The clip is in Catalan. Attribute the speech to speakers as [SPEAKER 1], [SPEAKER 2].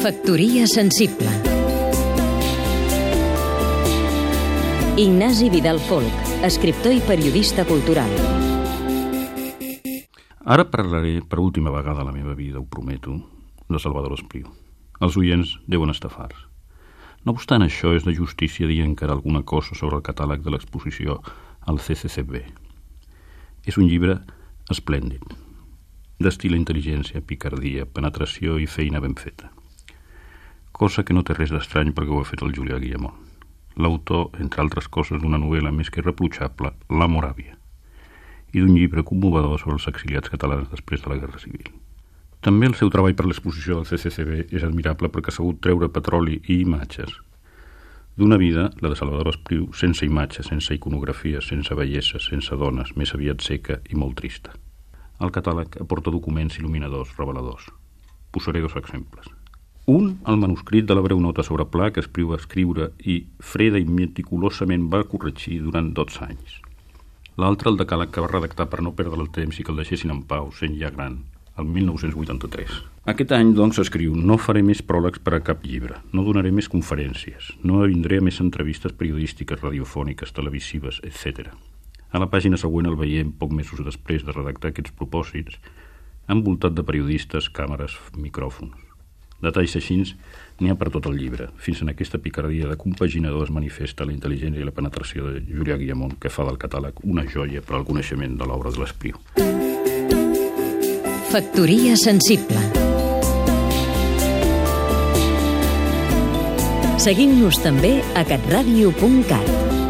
[SPEAKER 1] Factoria sensible Ignasi Vidal Folk, escriptor i periodista cultural.
[SPEAKER 2] Ara parlaré per última vegada a la meva vida, ho prometo, de Salvador Espriu. Els oients deuen estar farts. No obstant això, és de justícia dir encara alguna cosa sobre el catàleg de l'exposició al CCCB. És un llibre esplèndid, d'estil intel·ligència, picardia, penetració i feina ben feta. Cosa que no té res d'estrany perquè ho ha fet el Julià Guillemont. L'autor, entre altres coses, d'una novel·la més que irreprotxable, La Moràvia, i d'un llibre commovedor sobre els exiliats catalans després de la Guerra Civil. També el seu treball per l'exposició del CCCB és admirable perquè ha sabut treure petroli i imatges d'una vida, la de Salvador Espriu, sense imatges, sense iconografia, sense bellesa, sense dones, més aviat seca i molt trista. El catàleg aporta documents il·luminadors, reveladors. Posaré dos exemples. Un, el manuscrit de la breu nota sobre pla que Espriu va escriure i freda i meticulosament va corregir durant 12 anys. L'altre, el decàleg que va redactar per no perdre el temps i que el deixessin en pau, sent ja gran, el 1983. Aquest any, doncs, escriu No faré més pròlegs per a cap llibre, no donaré més conferències, no vindré a més entrevistes periodístiques, radiofòniques, televisives, etc. A la pàgina següent el veiem poc mesos després de redactar aquests propòsits, envoltat de periodistes, càmeres, micròfons. Detalls així n'hi ha per tot el llibre. Fins en aquesta picardia de compaginador es manifesta la intel·ligència i la penetració de Julià Guillamont, que fa del catàleg una joia per al coneixement de l'obra de l'Espriu.
[SPEAKER 1] Factoria sensible Seguim-nos també a catradio.cat